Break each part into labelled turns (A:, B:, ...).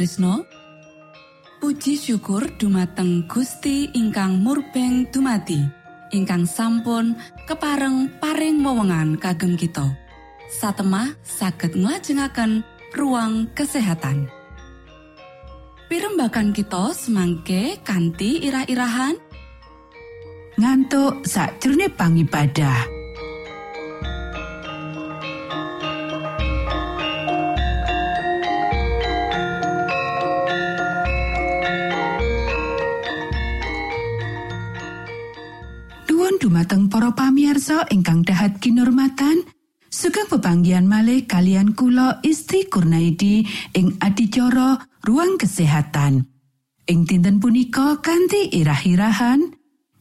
A: Sutrisno Puji syukur dumateng Gusti ingkang murbeng dumati ingkang sampun kepareng paring wewenngan kagem kita. Satemah saged nglajengaken ruang kesehatan. Pirembakan kita semangke kanthi irah-irahan.
B: Ngantuk sakjroning pangibadah. Dumateng para pamiarsa ingkang dahat kinurmatan sugeng pebanggian malih kalian kula istri Kurnaidi ing adicara ruang kesehatan. Ing dinten punika kanthi irah-irahan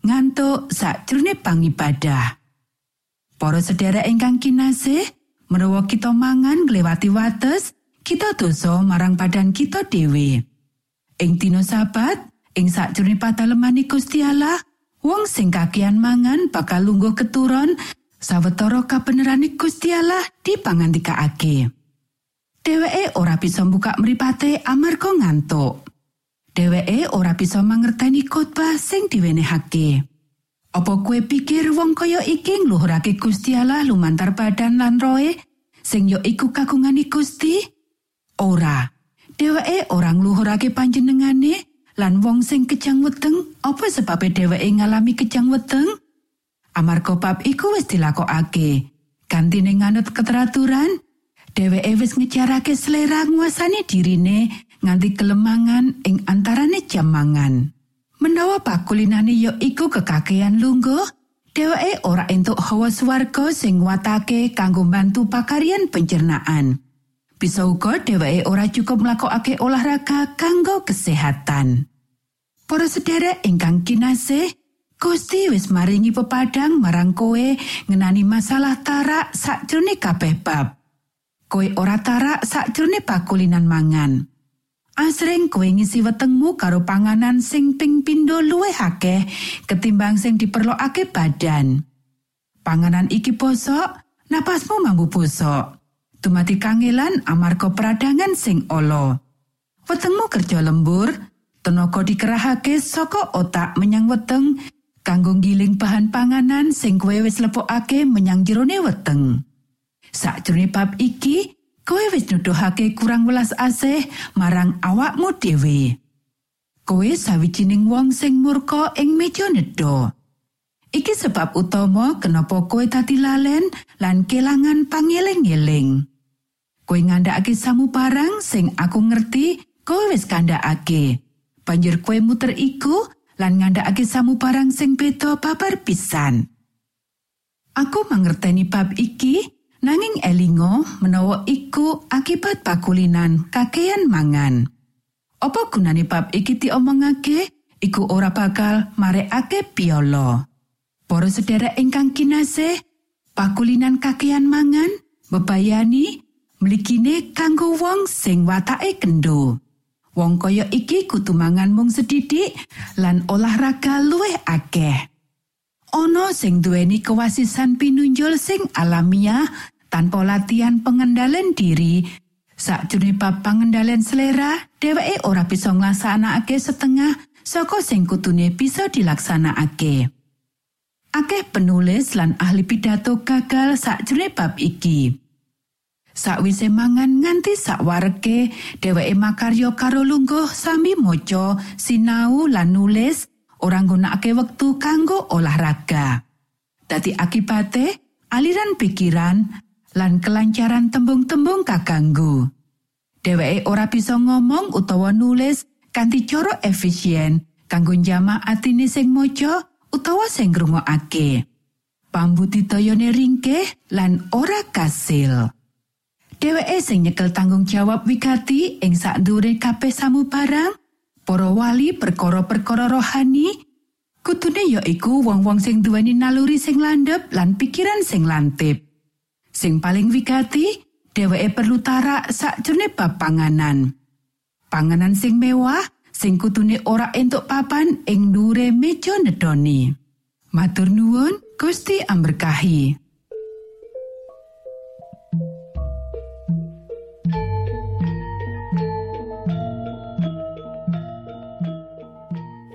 B: ngantuk sakjroning pangibadah. Para sedherek ingkang kinasih menawa kita mangan nglewati wates kita dosa marang badan kita dhewe. Ing dina sabat ing sakjroning patalemani Gusti Allah Wong sing kakian mangan bakal lungguh keturun sawetara kabenerane Gusti Allah dipangandikaake. Dheweke ora bisa buka mripate amarga ngantuk. Dheweke ora bisa mangerteni khotbah sing diwenehake. Apa kue pikir wong kaya iki ngluhurake Gusti Allah lumantar badan lan roe sing yo iku kagungane Gusti? Ora. Dheweke ora ngluhurake panjenengane lan wong sing kejang weteng apa sebabe dheweke ngalami kejang weteng? Amarga bab iku wis dilakokake. Gantine nganut keteraturan dheweke wis ngejarake selera nguasani dirine nganti kelemangan ing antarane jam mangan. Menawa pakulinane ya iku kekakean lungguh dheweke ora entuk hawa swarga sing watake kanggo bantu pakarian pencernaan bisa uga dheweke ora cukup mlakokake olahraga kanggo kesehatan. Para sederek ingkang kinasih, Gusti wis maringi pepadang marang kowe ngenani masalah tarak sakjroning kabeh bab. Kowe ora tarak sakjroning pakulinan mangan. Asring kowe ngisi wetengmu karo panganan sing ping pindho luwih akeh ketimbang sing diperlokake badan. Panganan iki bosok, napasmu mambu bosok. Dumati kangelan amarga peradangan sing olo. Wetengmu kerja lembur, tenaga dikerahake saka otak menyang weteng kanggo giling bahan panganan sing kowe wis lepokake menyang jerone weteng. Sakjroning bab iki, kowe wis nuduhake kurang welas asih marang awakmu dhewe. Kowe sawijining wong sing murka ing meja nedha. Iki sebab utama kenapa kowe tadi lalen lan kelangan pangeling-eling. Kowe ngandhakake samu barang sing aku ngerti kowe wis kandhakake. Banjur kowe muter iku lan ngandhakake samu barang sing beda babar pisan. Aku mangerteni bab iki nanging elingo menawa iku akibat pakulinan kakean mangan. Apa gunane bab iki diomongake? Iku ora bakal marekake piolo. Para sedherek ingkang kinasih, pakulinan kakean mangan bebayani mligine kanggo wong sing watake kendo. Wong kaya iki kudu mangan mung sedidik lan olahraga luwih akeh. Ono sing duweni kewasisan pinunjul sing alamiah tanpa latihan pengendalian diri. Sakjroning bab pengendalian selera, dheweke ora bisa nglaksanakake setengah saka sing kutune bisa dilaksanakake. akeh penulis lan ahli pidato gagal sakjroning bab iki. Sakwise mangan nganti sakwareke, dheweke makarya karo lungguh sami maca, sinau lan nulis ora nggunakake wektu kanggo olahraga. Dadi akibate, aliran pikiran lan kelancaran tembung-tembung kaganggu. Dheweke ora bisa ngomong utawa nulis kanthi cara efisien kanggo jamak atine sing maca utawa sing ngrungokake. Pambudidayane ringkeh lan ora kasil. Dheweke sing nyekel tanggung jawab wigati ing sakdure kabeh samu barang, para wali perkara-perkara rohani, kutune ya iku wong-wong sing duweni naluri sing landhep lan pikiran sing lantip. Sing paling wigati, dheweke perlu tarak sakjroning bab panganan. Panganan sing mewah sing kutune ora entuk papan ing dure meja nedoni. Matur nuwun, Gusti amberkahi.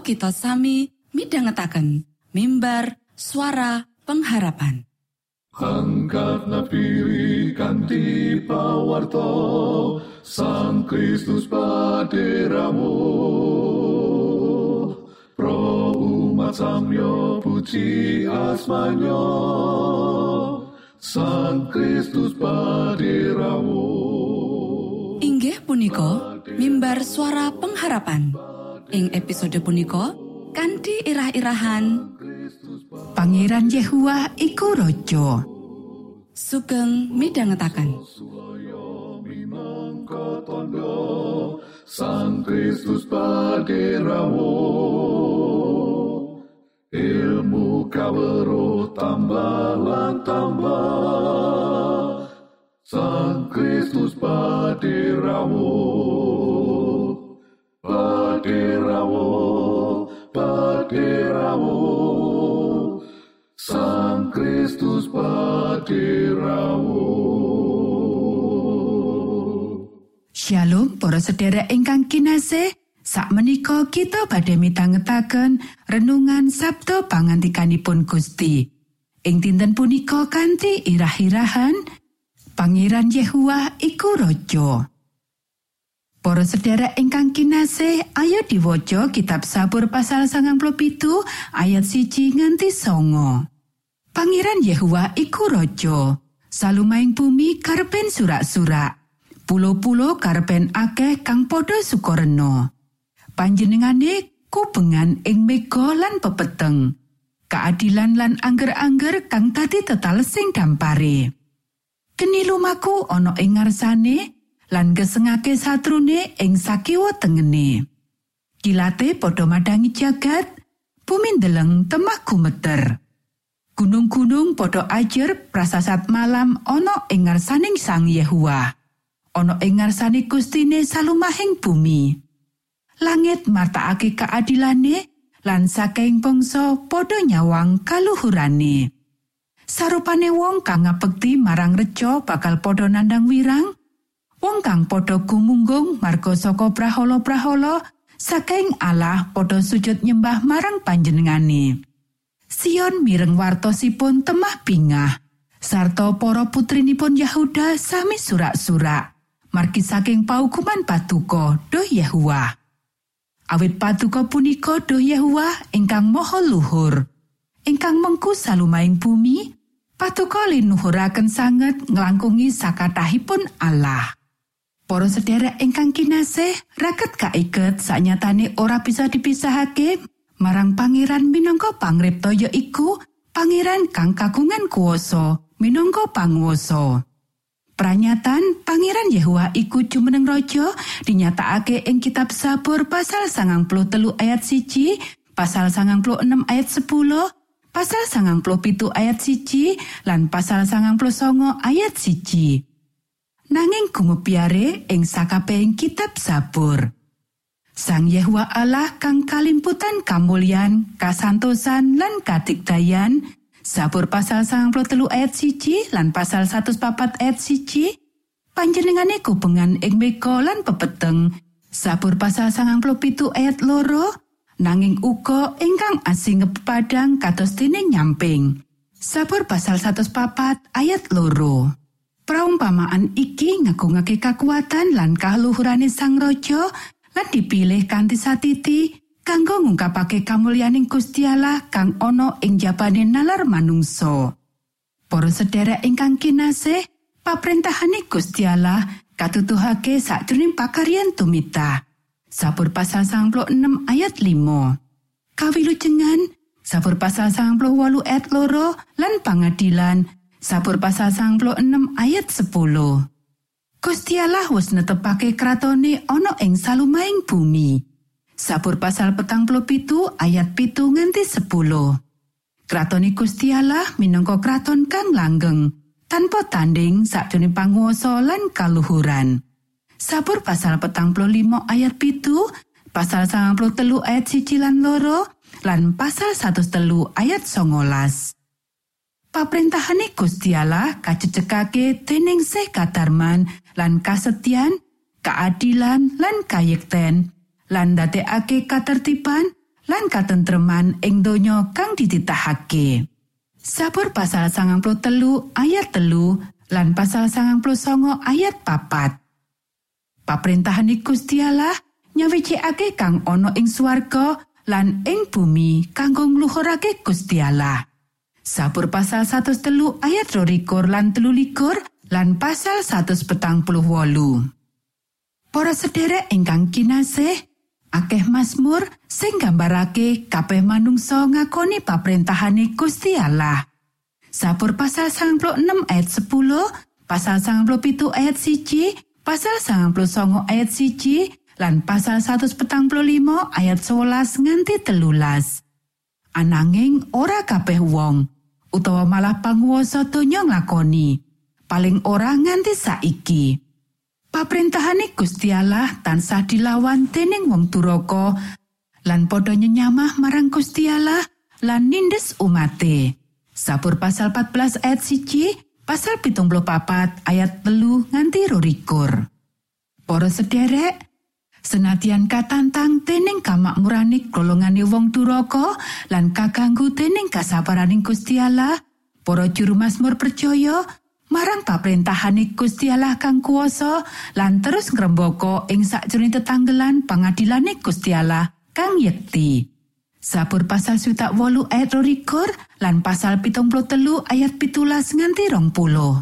A: monggo kita sami midhangetaken mimbar suara pengharapan.
C: Angkat napi kanthi pawarto Sang Kristus paderamu. Pro umat samyo puji asmanyo Sang Kristus paderamu.
A: Inggih punika mimbar suara pengharapan ing episode punika kanthi irah-irahan.
B: Pangeran Yehua iku raja.
A: sugeng
C: tandha Sang Kristus paderamu ilmu kawero tambah tambah. Sang Kristus paderamu paderamu paderamu Sang Kristus paderamu
B: Shalom para sedherek ingkang kinasih. Sakmenika kita badhe mitangetaken renungan Sabtu pangantikanipun Gusti. Ing dinten punika kanthi irah-irahan Pangeran Yehua iku raja. Para sedherek ingkang kinasih, ayo diwaca kitab Sabur pasal 97 ayat siji nganti songo. Pangeran Yehua iku raja. Salumaing bumi karpen surak-surak. Pulo-pulo karpen akeh kang padha sukoreno. Panjenengane kubengan ing mega lan pepeteng. Keadilan lan angger-angger kang tadi tetalesing dampare. Geni lumaku ana ing ngarsane lan gesengake satrune ing sakiwa tengene. Kilate padha madangi jagat, bumi ndeleng temah gumeter. Gunung-gunung padha ajer prasasat malam ana ing ngarsaning Sang Yehua. Ana ing ngarsane Gustine salumahing bumi. Langit martakake keadilane lan saking bangsa padha nyawang kaluhurane. Sarupane wong kang ngabekti marang reca bakal padha nandang wirang. Wong kang padha gumunggung marga saka prahala-prahala saking Allah padha sujud nyembah marang panjenengane. Sion mireng wartosipun temah bingah. Sarta para putrinipun Yahuda sami surak-surak. Margi saking paukuman patuko do Yehua. Awit patuko punika do Yehua ingkang moho luhur. Ingkang mengku salumaing bumi, patuko linuhuraken sanget nglangkungi sakatahipun Allah. Para sedherek ingkang kinasih, raket kaiket saknyatane ora bisa dipisahake marang pangeran minangka pangripta ya iku pangeran kang kagungan kuwasa minangka panguwasa. Pranyatan Pangeran Yehua iku jumeneng raja dinyatakake ing kitab Sabur pasal sangang telu ayat siji, pasal sangang enam ayat 10, pasal sangang pitu ayat siji, lan pasal sangang songo ayat siji. Nanging gumepiare ing sakabehing kitab Sabur. Sang Yehua Allah kang kalimputan kamulyan, kasantosan lan kadigdayan, Sabur pasal sang telu ayat siji lan pasal 104 ayat siji panjenengane kubengan ing mega lan pepeteng Sabur pasal sangang pitu ayat loro nanging uga ingkang asing padang kados dene nyamping Sabur pasal 104 ayat loro Praumpamaan iki ngagungake kakuatan lan kaluhurane sang raja lan dipilih kanthi satiti kanggo ngungkapake kamulyaning Gusti Allah kang ana ing jabane nalar manungsa. Para sedherek ingkang kinasih, paprentahane Gusti Allah katutuhake sakjroning pakaryan tumita. Sabur pasal 6 ayat 5. Kawilujengan Sabur pasal 98 ayat loro lan pangadilan Sabur pasal 6 ayat 10. Gusti Allah wis netepake kratone ana ing salumaing bumi. Sabur pasal petang pitu ayat pitu nganti 10. Kratoni Gusti Allah minangka kraton kang langgeng, tanpa tanding sakjroning panguwasa lan kaluhuran. Sabur pasal petang limo ayat pitu, pasal sangang telu ayat siji lan loro, lan pasal satu telu ayat songolas. Paprentahane Gusti Allah kacecekake dening sih kadarman lan kasetyan, keadilan lan kayekten, lan ndadekake katertiban lan katentreman ing donya kang dititahake. Sabur pasal sangang telu ayat telu lan pasal sangang songo ayat papat. Paprintahan Gusti Allah nyawicikake kang ana ing swarga lan ing bumi kanggo ngluhurake Gusti Allah. Sabur pasal 100 telu ayat rorikur lan telu likur lan pasal 100 petang puluh wolu. Para sederek ingkang kinasih, akeh Mazmur sing gambarake kabeh manungsa ngakoni paprentahane Gusti Allah. Sabur pasal 96 ayat 10, pasal 97 ayat 1, pasal 99 ayat 1, lan pasal 145 ayat 11 nganti telulas. Ananging ora kabeh wong utawa malah panguwasa donya nglakoni. Paling ora nganti saiki. Paprentahane Gusti Allah tansah dilawan dening wong duraka lan padha nyenyamah marang Gusti Allah lan nindes umate. Sabur pasal 14 ayat 1, pasal 74 ayat telu nganti rorikur. Para sederek, senatian katantang dening kamakmurane golongane wong duraka lan kaganggu dening kasabaraning Gusti Allah, para juru Mazmur percaya marang paprentahane Gusti Allah kang kuwasa lan terus ngrembaka ing sakjroning tetanggelan pangadilane Gusti Allah kang yekti. Sabur pasal swidak wolu ayat rorikur lan pasal pitung telu ayat pitulas nganti rong puluh.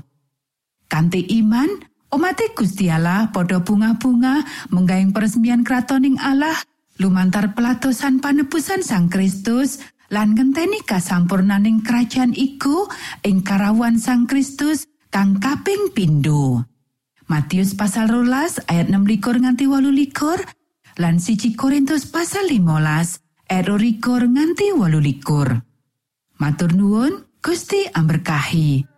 B: Kanti iman, omate Gusti Allah padha bunga-bunga menggaing peresmian kratoning Allah lumantar pelatosan panebusan Sang Kristus lan ngenteni kasampurnaning kerajaan iku ing karawan Sang Kristus kang kaping pindho. Matius pasal rolas ayat 6 likur nganti walu likur lan siji Korintus pasal 15 ayat likur nganti walu likur. Matur nuwun Gusti amberkahi.